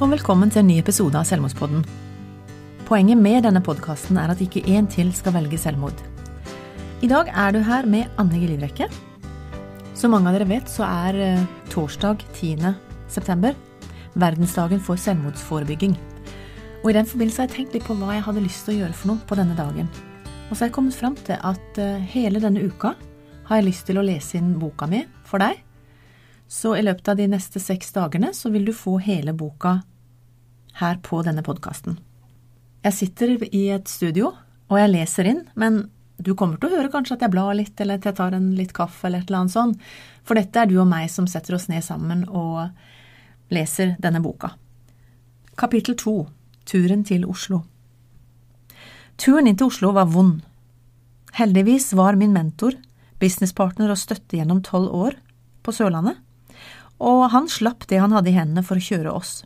og velkommen til en ny episode av Selvmordspodden. Poenget med denne podkasten er at ikke én til skal velge selvmord. I dag er du her med Anne Gelidrekke. Som mange av dere vet, så er eh, torsdag 10. september verdensdagen for selvmordsforebygging. Og I den forbindelse har jeg tenkt litt på hva jeg hadde lyst til å gjøre for noe på denne dagen. Og så har jeg kommet fram til at eh, hele denne uka har jeg lyst til å lese inn boka mi for deg. Så i løpet av de neste seks dagene så vil du få hele boka her på denne podkasten. Jeg sitter i et studio, og jeg leser inn, men du kommer til å høre kanskje at jeg blar litt, eller at jeg tar en litt kaffe, eller et eller annet sånt, for dette er du og meg som setter oss ned sammen og leser denne boka. Kapittel to Turen til Oslo Turen inn til Oslo var vond. Heldigvis var min mentor, businesspartner og støtte gjennom tolv år på Sørlandet, og han slapp det han hadde i hendene for å kjøre oss.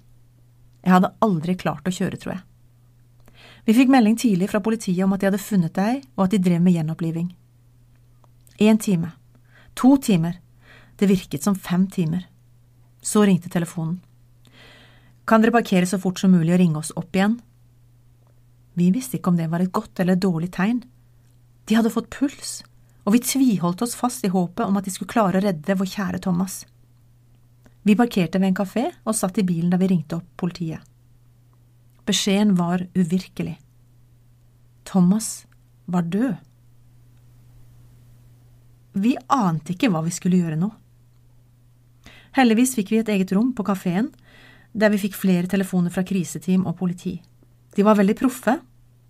Jeg hadde aldri klart å kjøre, tror jeg. Vi fikk melding tidlig fra politiet om at de hadde funnet deg, og at de drev med gjenoppliving. Én time. To timer. Det virket som fem timer. Så ringte telefonen. Kan dere parkere så fort som mulig og ringe oss opp igjen? Vi visste ikke om det var et godt eller et dårlig tegn. De hadde fått puls, og vi tviholdt oss fast i håpet om at de skulle klare å redde vår kjære Thomas. Vi parkerte ved en kafé og satt i bilen da vi ringte opp politiet. Beskjeden var uvirkelig. Thomas var død. Vi ante ikke hva vi skulle gjøre nå. Heldigvis fikk vi et eget rom på kafeen, der vi fikk flere telefoner fra kriseteam og politi. De var veldig proffe,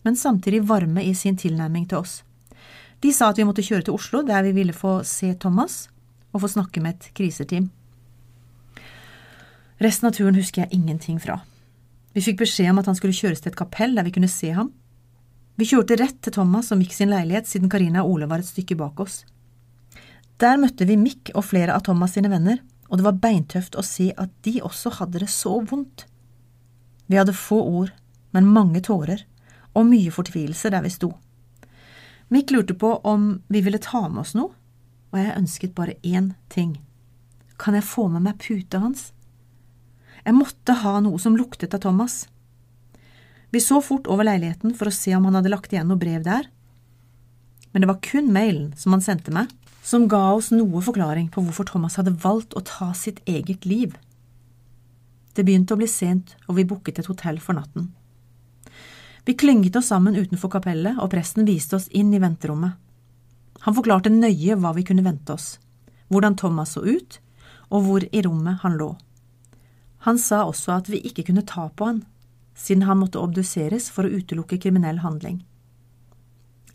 men samtidig varme i sin tilnærming til oss. De sa at vi måtte kjøre til Oslo, der vi ville få se Thomas og få snakke med et kriseteam. Resten av turen husker jeg ingenting fra. Vi fikk beskjed om at han skulle kjøres til et kapell der vi kunne se ham. Vi kjørte rett til Thomas som gikk sin leilighet siden Karina og Ole var et stykke bak oss. Der møtte vi Mick og flere av Thomas sine venner, og det var beintøft å se at de også hadde det så vondt. Vi hadde få ord, men mange tårer, og mye fortvilelse der vi sto. Mick lurte på om vi ville ta med oss noe, og jeg ønsket bare én ting. Kan jeg få med meg puta hans? Jeg måtte ha noe som luktet av Thomas. Vi så fort over leiligheten for å se om han hadde lagt igjen noe brev der, men det var kun mailen som han sendte meg, som ga oss noe forklaring på hvorfor Thomas hadde valgt å ta sitt eget liv. Det begynte å bli sent, og vi booket et hotell for natten. Vi klynget oss sammen utenfor kapellet, og presten viste oss inn i venterommet. Han forklarte nøye hva vi kunne vente oss, hvordan Thomas så ut, og hvor i rommet han lå. Han sa også at vi ikke kunne ta på han, siden han måtte obduseres for å utelukke kriminell handling.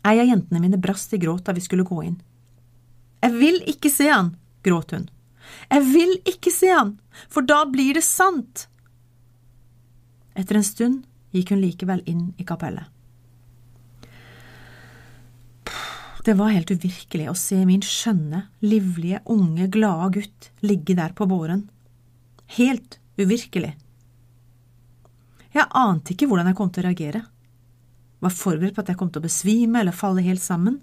Ei av jentene mine brast i gråt da vi skulle gå inn. Jeg vil ikke se han, gråt hun. Jeg vil ikke se han, for da blir det sant! Etter en stund gikk hun likevel inn i kapellet. Det var helt uvirkelig å se min skjønne, livlige, unge, glade gutt ligge der på båren. Helt uvirkelig. Jeg ante ikke hvordan jeg kom til å reagere. Var forberedt på at jeg kom til å besvime eller falle helt sammen.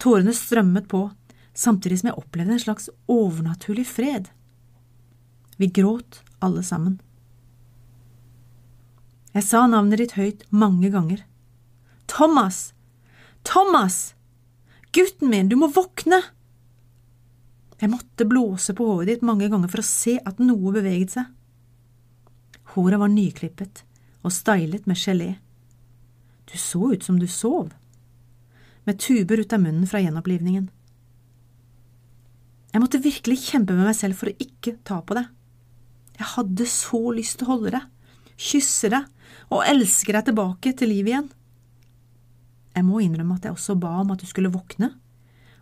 Tårene strømmet på, samtidig som jeg opplevde en slags overnaturlig fred. Vi gråt alle sammen. Jeg sa navnet ditt høyt mange ganger. Thomas! Thomas! Gutten min, du må våkne! Jeg måtte blåse på håret ditt mange ganger for å se at noe beveget seg. Håret var nyklippet og stylet med gelé. Du så ut som du sov, med tuber ut av munnen fra gjenopplivningen. Jeg måtte virkelig kjempe med meg selv for å ikke ta på det. Jeg hadde så lyst til å holde deg, kysse deg og elske deg tilbake til livet igjen. Jeg må innrømme at jeg også ba om at du skulle våkne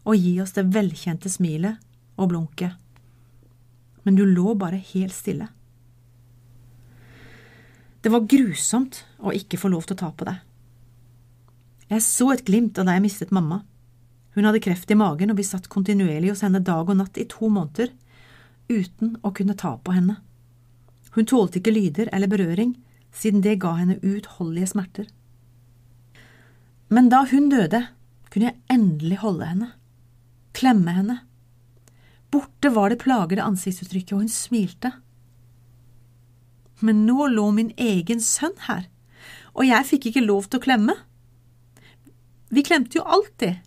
og gi oss det velkjente smilet og blunket. Men du lå bare helt stille. Det var grusomt å ikke få lov til å ta på deg. Jeg så et glimt av da jeg mistet mamma. Hun hadde kreft i magen, og vi satt kontinuerlig hos henne dag og natt i to måneder, uten å kunne ta på henne. Hun tålte ikke lyder eller berøring, siden det ga henne uutholdelige smerter. Men da hun døde, kunne jeg endelig holde henne, klemme henne. Borte var det plagede ansiktsuttrykket, og hun smilte. Men nå lå min egen sønn her, og jeg fikk ikke lov til å klemme. Vi klemte jo alltid.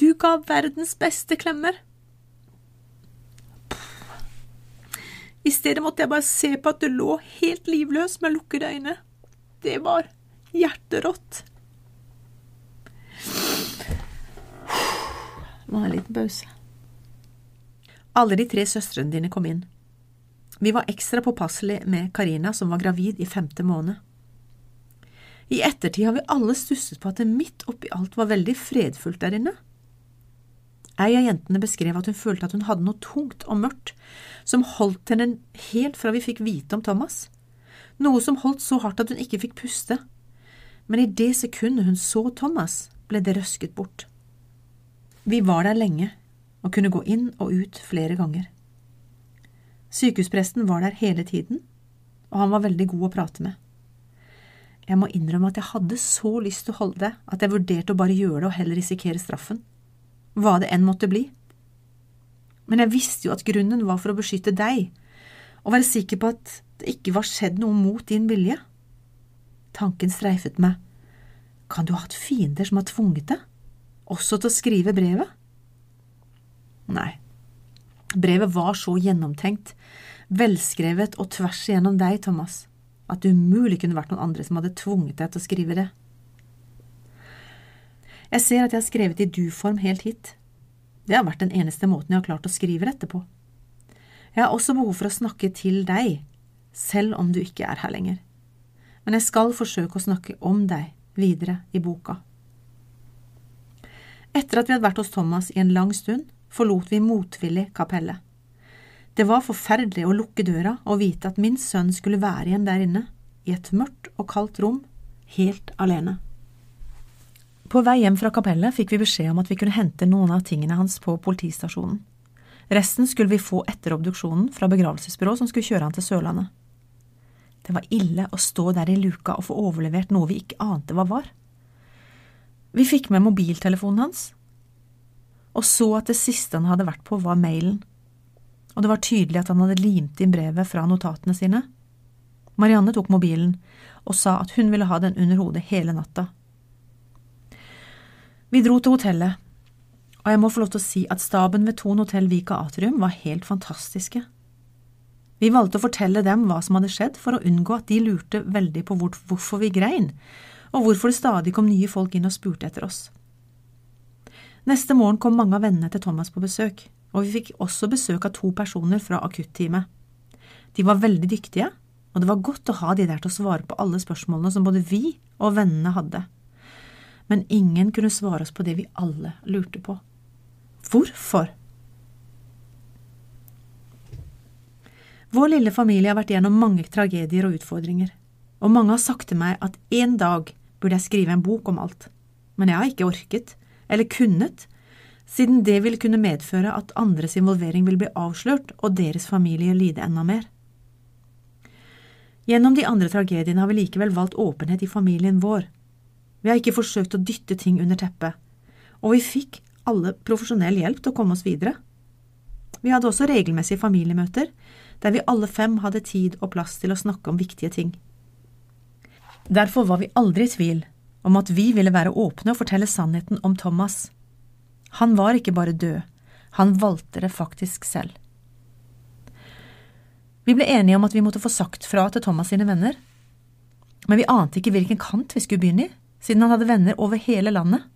Du ga verdens beste klemmer. I stedet måtte jeg bare se på at du lå helt livløs med lukkede øyne. Det var hjerterått. Det var en liten pause. Alle de tre søstrene dine kom inn. Vi var ekstra påpasselige med Karina, som var gravid i femte måned. I ettertid har vi alle stusset på at det midt oppi alt var veldig fredfullt der inne. Ei av jentene beskrev at hun følte at hun hadde noe tungt og mørkt som holdt henne helt fra vi fikk vite om Thomas, noe som holdt så hardt at hun ikke fikk puste, men i det sekundet hun så Thomas, ble det røsket bort. Vi var der lenge og kunne gå inn og ut flere ganger. Sykehuspresten var der hele tiden, og han var veldig god å prate med. Jeg må innrømme at jeg hadde så lyst til å holde det at jeg vurderte å bare gjøre det og heller risikere straffen, hva det enn måtte bli. Men jeg visste jo at grunnen var for å beskytte deg, og være sikker på at det ikke var skjedd noe mot din vilje. Tanken streifet meg. Kan du ha hatt fiender som har tvunget deg, også til å skrive brevet? Nei, brevet var så gjennomtenkt, velskrevet og tvers igjennom deg, Thomas at det umulig kunne vært noen andre som hadde tvunget deg til å skrive det. Jeg ser at jeg har skrevet i du-form helt hit. Det har vært den eneste måten jeg har klart å skrive dette på. Jeg har også behov for å snakke til deg, selv om du ikke er her lenger. Men jeg skal forsøke å snakke om deg videre i boka. Etter at vi hadde vært hos Thomas i en lang stund, forlot vi motvillig kapellet. Det var forferdelig å lukke døra og vite at min sønn skulle være igjen der inne, i et mørkt og kaldt rom, helt alene. På vei hjem fra kapellet fikk vi beskjed om at vi kunne hente noen av tingene hans på politistasjonen. Resten skulle vi få etter obduksjonen fra begravelsesbyrået som skulle kjøre han til Sørlandet. Det var ille å stå der i luka og få overlevert noe vi ikke ante hva var. Vi fikk med mobiltelefonen hans, og så at det siste han hadde vært på, var mailen og det var tydelig at han hadde limt inn brevet fra notatene sine. Marianne tok mobilen og sa at hun ville ha den under hodet hele natta. Vi dro til hotellet, og jeg må få lov til å si at staben ved Thon hotell Vika Atrium var helt fantastiske. Vi valgte å fortelle dem hva som hadde skjedd, for å unngå at de lurte veldig på hvorfor vi grein, og hvorfor det stadig kom nye folk inn og spurte etter oss. Neste morgen kom mange av vennene til Thomas på besøk og vi fikk også besøk av to personer fra akutteamet. De var veldig dyktige, og det var godt å ha de der til å svare på alle spørsmålene som både vi og vennene hadde. Men ingen kunne svare oss på det vi alle lurte på. Hvorfor? Vår lille familie har vært gjennom mange tragedier og utfordringer, og mange har sagt til meg at en dag burde jeg skrive en bok om alt, men jeg har ikke orket, eller kunnet, siden det vil kunne medføre at andres involvering vil bli avslørt og deres familie lide enda mer. Gjennom de andre tragediene har vi likevel valgt åpenhet i familien vår. Vi har ikke forsøkt å dytte ting under teppet, og vi fikk alle profesjonell hjelp til å komme oss videre. Vi hadde også regelmessige familiemøter, der vi alle fem hadde tid og plass til å snakke om viktige ting. Derfor var vi aldri i tvil om at vi ville være åpne og fortelle sannheten om Thomas. Han var ikke bare død, han valgte det faktisk selv. Vi ble enige om at vi måtte få sagt fra til Thomas sine venner, men vi ante ikke hvilken kant vi skulle begynne i, siden han hadde venner over hele landet.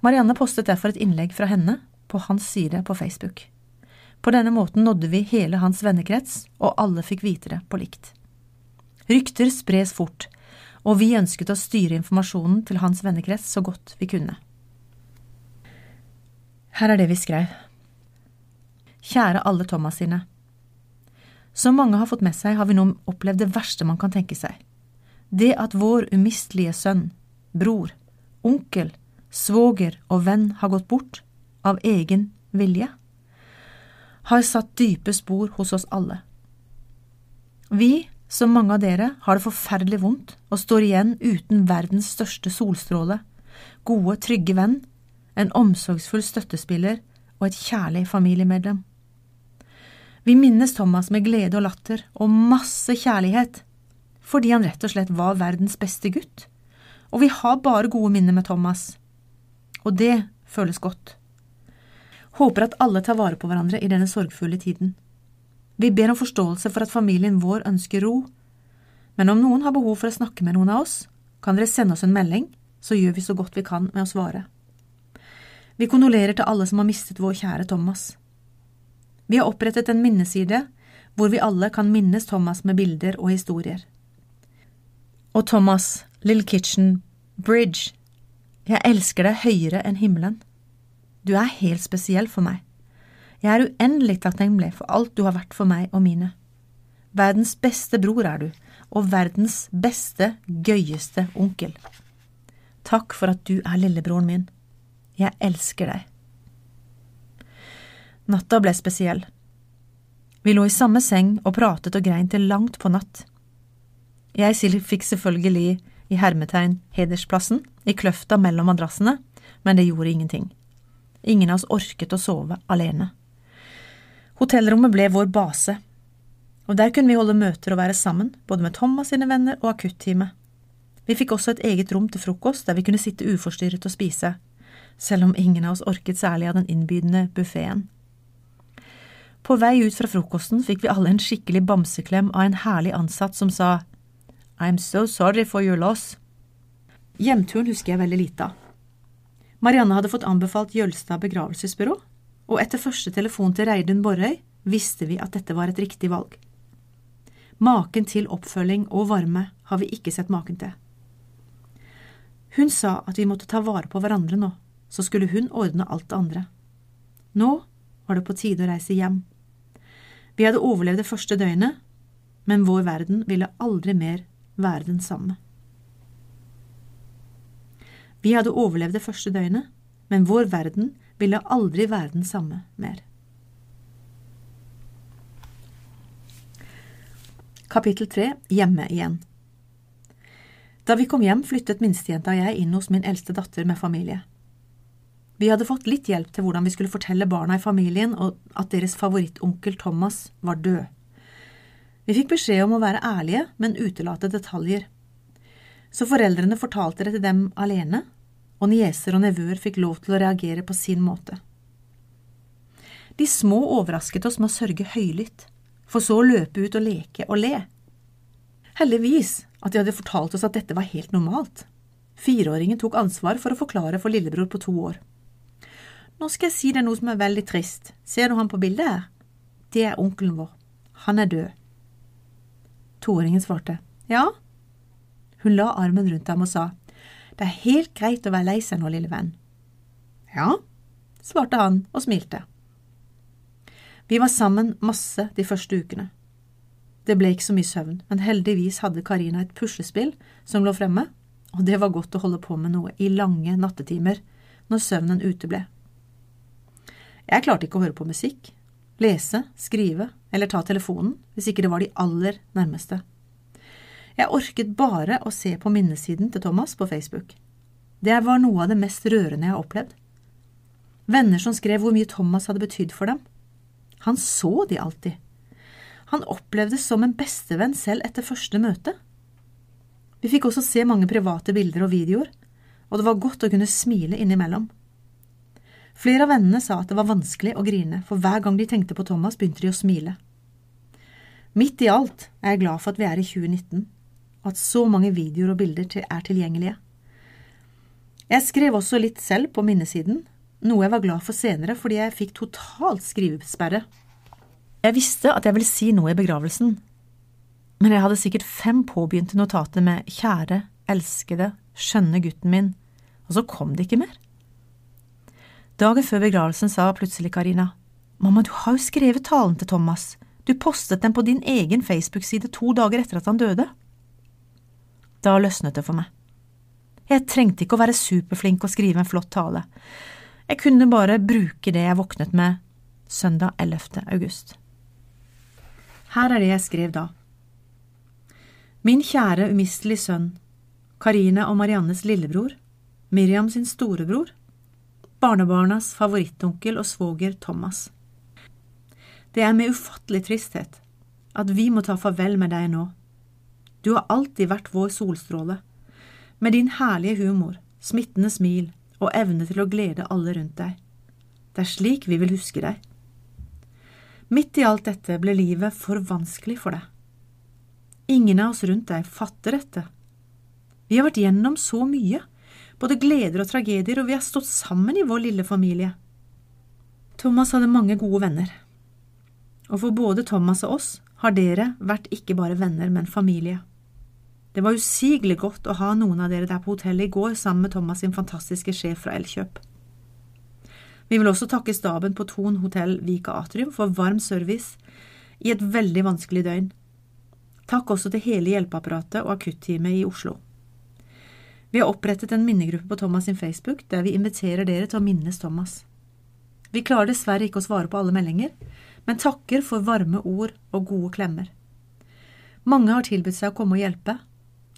Marianne postet derfor et innlegg fra henne på hans side på Facebook. På denne måten nådde vi hele hans vennekrets, og alle fikk vite det på likt. Rykter spres fort, og vi ønsket å styre informasjonen til hans vennekrets så godt vi kunne. Her er det vi skrev. Kjære alle Thomas sine. Som mange har fått med seg, har vi nå opplevd det verste man kan tenke seg. Det at vår umistelige sønn, bror, onkel, svoger og venn har gått bort, av egen vilje, har satt dype spor hos oss alle. Vi, som mange av dere, har det forferdelig vondt og står igjen uten verdens største solstråle, gode, trygge venn en omsorgsfull støttespiller og et kjærlig familiemedlem. Vi minnes Thomas med glede og latter og masse kjærlighet, fordi han rett og slett var verdens beste gutt. Og vi har bare gode minner med Thomas. Og det føles godt. Håper at alle tar vare på hverandre i denne sorgfulle tiden. Vi ber om forståelse for at familien vår ønsker ro, men om noen har behov for å snakke med noen av oss, kan dere sende oss en melding, så gjør vi så godt vi kan med å svare. Vi kondolerer til alle som har mistet vår kjære Thomas. Vi har opprettet en minneside hvor vi alle kan minnes Thomas med bilder og historier. Og Thomas, Little Kitchen, Bridge, jeg elsker deg høyere enn himmelen. Du er helt spesiell for meg. Jeg er uendelig takknemlig for alt du har vært for meg og mine. Verdens beste bror er du, og verdens beste, gøyeste onkel. Takk for at du er lillebroren min. Jeg elsker deg. Natta ble spesiell. Vi lå i samme seng og pratet og grein til langt på natt. Jeg fikk selvfølgelig i hermetegn hedersplassen, i kløfta mellom madrassene, men det gjorde ingenting. Ingen av oss orket å sove alene. Hotellrommet ble vår base, og der kunne vi holde møter og være sammen, både med Thomas sine venner og akutteamet. Vi fikk også et eget rom til frokost der vi kunne sitte uforstyrret og spise, selv om ingen av oss orket særlig av den innbydende buffeen. På vei ut fra frokosten fikk vi alle en skikkelig bamseklem av en herlig ansatt som sa I'm so sorry for your loss. Hjemturen husker jeg veldig lite av. Marianne hadde fått anbefalt Jølstad begravelsesbyrå, og etter første telefon til Reidun Borrøy visste vi at dette var et riktig valg. Maken til oppfølging og varme har vi ikke sett maken til. Hun sa at vi måtte ta vare på hverandre nå, så skulle hun ordne alt det andre. Nå var det på tide å reise hjem. Vi hadde overlevd det første døgnet, men vår verden ville aldri mer være den samme. Vi hadde overlevd det første døgnet, men vår verden ville aldri være den samme mer. Kapittel tre Hjemme igjen Da vi kom hjem, flyttet minstejenta og jeg inn hos min eldste datter med familie. Vi hadde fått litt hjelp til hvordan vi skulle fortelle barna i familien at deres favorittonkel Thomas var død. Vi fikk beskjed om å være ærlige, men utelate detaljer. Så foreldrene fortalte det til dem alene, og nieser og nevøer fikk lov til å reagere på sin måte. De små overrasket oss med å sørge høylytt, for så å løpe ut og leke og le. Heldigvis at de hadde fortalt oss at dette var helt normalt. Fireåringen tok ansvar for å forklare for lillebror på to år. Nå skal jeg si deg noe som er veldig trist. Ser du han på bildet her? Det er onkelen vår. Han er død. Toåringen svarte ja. Hun la armen rundt ham og sa det er helt greit å være lei seg nå, lille venn. Ja, svarte han og smilte. Vi var sammen masse de første ukene. Det ble ikke så mye søvn, men heldigvis hadde Karina et puslespill som lå fremme, og det var godt å holde på med noe i lange nattetimer når søvnen uteble. Jeg klarte ikke å høre på musikk, lese, skrive eller ta telefonen hvis ikke det var de aller nærmeste. Jeg orket bare å se på minnesiden til Thomas på Facebook. Det var noe av det mest rørende jeg har opplevd. Venner som skrev hvor mye Thomas hadde betydd for dem. Han så de alltid. Han opplevdes som en bestevenn selv etter første møte. Vi fikk også se mange private bilder og videoer, og det var godt å kunne smile innimellom. Flere av vennene sa at det var vanskelig å grine, for hver gang de tenkte på Thomas, begynte de å smile. Midt i alt er jeg glad for at vi er i 2019, og at så mange videoer og bilder er tilgjengelige. Jeg skrev også litt selv på minnesiden, noe jeg var glad for senere fordi jeg fikk totalt skrivesperre. Jeg visste at jeg ville si noe i begravelsen, men jeg hadde sikkert fem påbegynte notater med kjære, elskede, skjønne gutten min, og så kom det ikke mer. Dagen før begravelsen sa plutselig Karina, Mamma, du har jo skrevet talen til Thomas, du postet den på din egen Facebook-side to dager etter at han døde. Da løsnet det for meg. Jeg trengte ikke å være superflink og skrive en flott tale. Jeg kunne bare bruke det jeg våknet med søndag 11. august. Her er det jeg skrev da. Min kjære, umistelige sønn, Karine og Mariannes lillebror, Miriam sin storebror, barnebarnas favorittonkel og svoger Thomas. Det er med ufattelig tristhet at vi må ta farvel med deg nå. Du har alltid vært vår solstråle, med din herlige humor, smittende smil og evne til å glede alle rundt deg. Det er slik vi vil huske deg. Midt i alt dette ble livet for vanskelig for deg. Ingen av oss rundt deg fatter dette. Vi har vært gjennom så mye, både gleder og tragedier, og vi har stått sammen i vår lille familie. Thomas hadde mange gode venner, og for både Thomas og oss har dere vært ikke bare venner, men familie. Det var usigelig godt å ha noen av dere der på hotellet i går sammen med Thomas sin fantastiske sjef fra Elkjøp. Vi vil også takke staben på Thon hotell Vika Atrium for varm service i et veldig vanskelig døgn. Takk også til hele hjelpeapparatet og akutteamet i Oslo. Vi har opprettet en minnegruppe på Thomas sin Facebook der vi inviterer dere til å minnes Thomas. Vi klarer dessverre ikke å svare på alle meldinger, men takker for varme ord og gode klemmer. Mange har tilbudt seg å komme og hjelpe,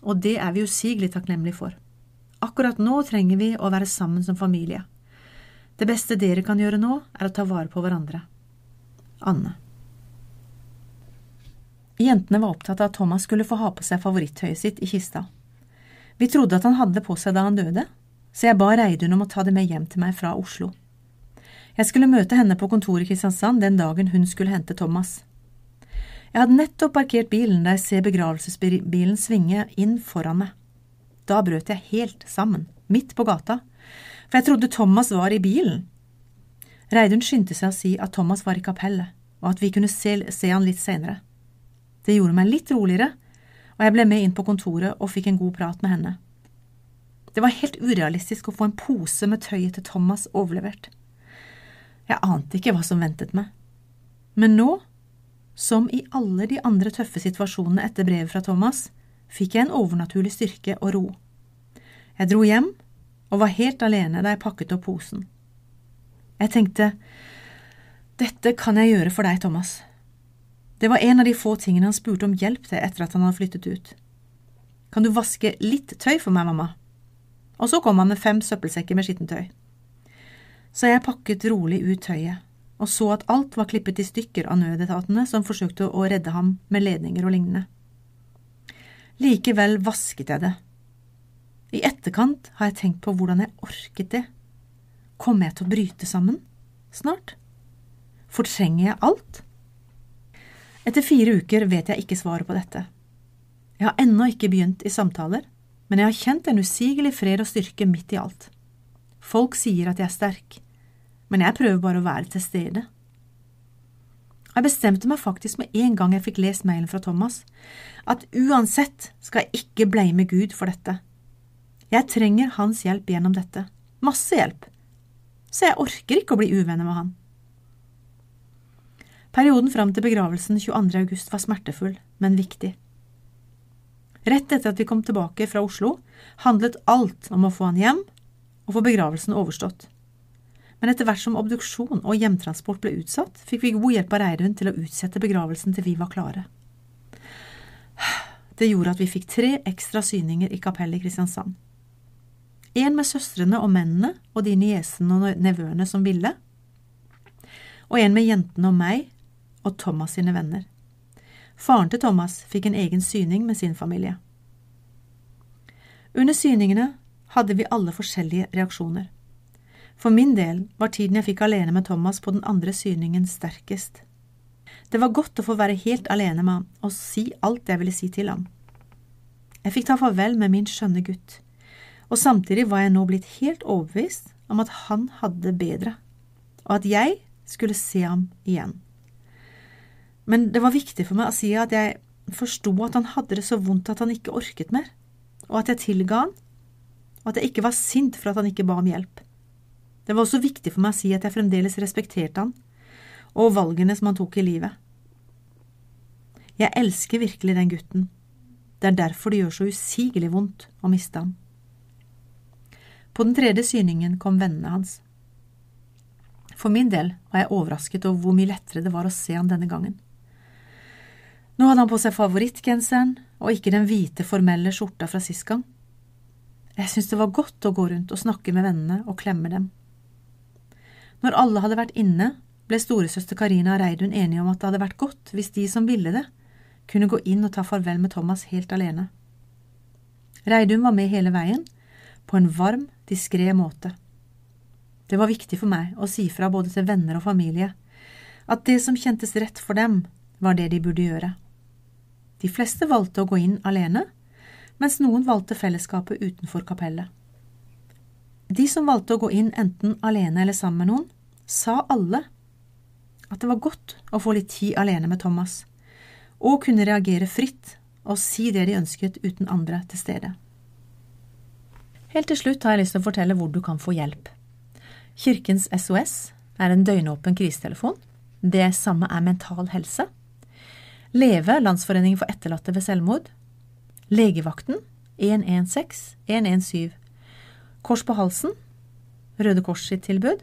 og det er vi usigelig takknemlige for. Akkurat nå trenger vi å være sammen som familie. Det beste dere kan gjøre nå, er å ta vare på hverandre. Anne. Jentene var opptatt av at Thomas skulle få ha på seg favorittøyet sitt i kista. Vi trodde at han hadde det på seg da han døde, så jeg ba Reidun om å ta det med hjem til meg fra Oslo. Jeg skulle møte henne på kontoret i Kristiansand den dagen hun skulle hente Thomas. Jeg hadde nettopp parkert bilen da jeg ser begravelsesbilen svinge inn foran meg. Da brøt jeg helt sammen, midt på gata, for jeg trodde Thomas var i bilen. Reidun skyndte seg å si at Thomas var i kapellet, og at vi kunne se, se han litt senere. Det gjorde meg litt roligere, og jeg ble med inn på kontoret og fikk en god prat med henne. Det var helt urealistisk å få en pose med tøyet til Thomas overlevert. Jeg ante ikke hva som ventet meg. Men nå som i alle de andre tøffe situasjonene etter brevet fra Thomas, fikk jeg en overnaturlig styrke og ro. Jeg dro hjem og var helt alene da jeg pakket opp posen. Jeg tenkte, dette kan jeg gjøre for deg, Thomas. Det var en av de få tingene han spurte om hjelp til etter at han hadde flyttet ut. Kan du vaske litt tøy for meg, mamma? Og så kom han med fem søppelsekker med skittentøy. Så jeg pakket rolig ut tøyet og så at alt var klippet i stykker av nødetatene som forsøkte å redde ham med ledninger og lignende. Likevel vasket jeg det. I etterkant har jeg tenkt på hvordan jeg orket det. Kommer jeg til å bryte sammen snart? Fortrenger jeg alt? Etter fire uker vet jeg ikke svaret på dette. Jeg har ennå ikke begynt i samtaler, men jeg har kjent en usigelig fred og styrke midt i alt. Folk sier at jeg er sterk, men jeg prøver bare å være til stede. Jeg bestemte meg faktisk med en gang jeg fikk lest mailen fra Thomas, at uansett skal jeg ikke blame Gud for dette. Jeg trenger hans hjelp gjennom dette, masse hjelp, så jeg orker ikke å bli uvenner med han. Perioden fram til begravelsen 22. august var smertefull, men viktig. Rett etter at vi kom tilbake fra Oslo, handlet alt om å få han hjem og få begravelsen overstått men etter hvert som obduksjon og hjemtransport ble utsatt, fikk vi god hjelp av Reidun til å utsette begravelsen til vi var klare. Det gjorde at vi fikk tre ekstra syninger i kapellet i Kristiansand. En med søstrene og mennene og de niesene og nevøene som ville, og en med jentene og meg og Thomas sine venner. Faren til Thomas fikk en egen syning med sin familie. Under syningene hadde vi alle forskjellige reaksjoner. For min del var tiden jeg fikk alene med Thomas på den andre syningen sterkest. Det var godt å få være helt alene med ham og si alt jeg ville si til ham. Jeg fikk ta farvel med min skjønne gutt, og samtidig var jeg nå blitt helt overbevist om at han hadde det bedre, og at jeg skulle se ham igjen. Men det var viktig for meg å si at jeg forsto at han hadde det så vondt at han ikke orket mer, og at jeg tilga han, og at jeg ikke var sint for at han ikke ba om hjelp. Det var også viktig for meg å si at jeg fremdeles respekterte han, og valgene som han tok i livet. Jeg elsker virkelig den gutten. Det er derfor det gjør så usigelig vondt å miste ham. På den tredje syningen kom vennene hans. For min del var jeg overrasket over hvor mye lettere det var å se han denne gangen. Nå hadde han på seg favorittgenseren og ikke den hvite, formelle skjorta fra sist gang. Jeg syntes det var godt å gå rundt og snakke med vennene og klemme dem. Når alle hadde vært inne ble storesøster Karina og Reidun enige om at det hadde vært godt hvis de som ville det, kunne gå inn og ta farvel med Thomas helt alene. Reidun var med hele veien, på en varm, diskré måte. Det var viktig for meg å si fra både til venner og familie at det som kjentes rett for dem, var det de burde gjøre. De fleste valgte å gå inn alene, mens noen valgte fellesskapet utenfor kapellet. De som valgte å gå inn enten alene eller sammen med noen, sa alle at det var godt å få litt tid alene med Thomas, og kunne reagere fritt og si det de ønsket uten andre til stede. Helt til slutt har jeg lyst til å fortelle hvor du kan få hjelp. Kirkens SOS er en døgnåpen krisetelefon. Det samme er Mental Helse. Leve, Landsforeningen for etterlatte ved selvmord. Legevakten 116 117. Kors på halsen, Røde Kors sitt tilbud.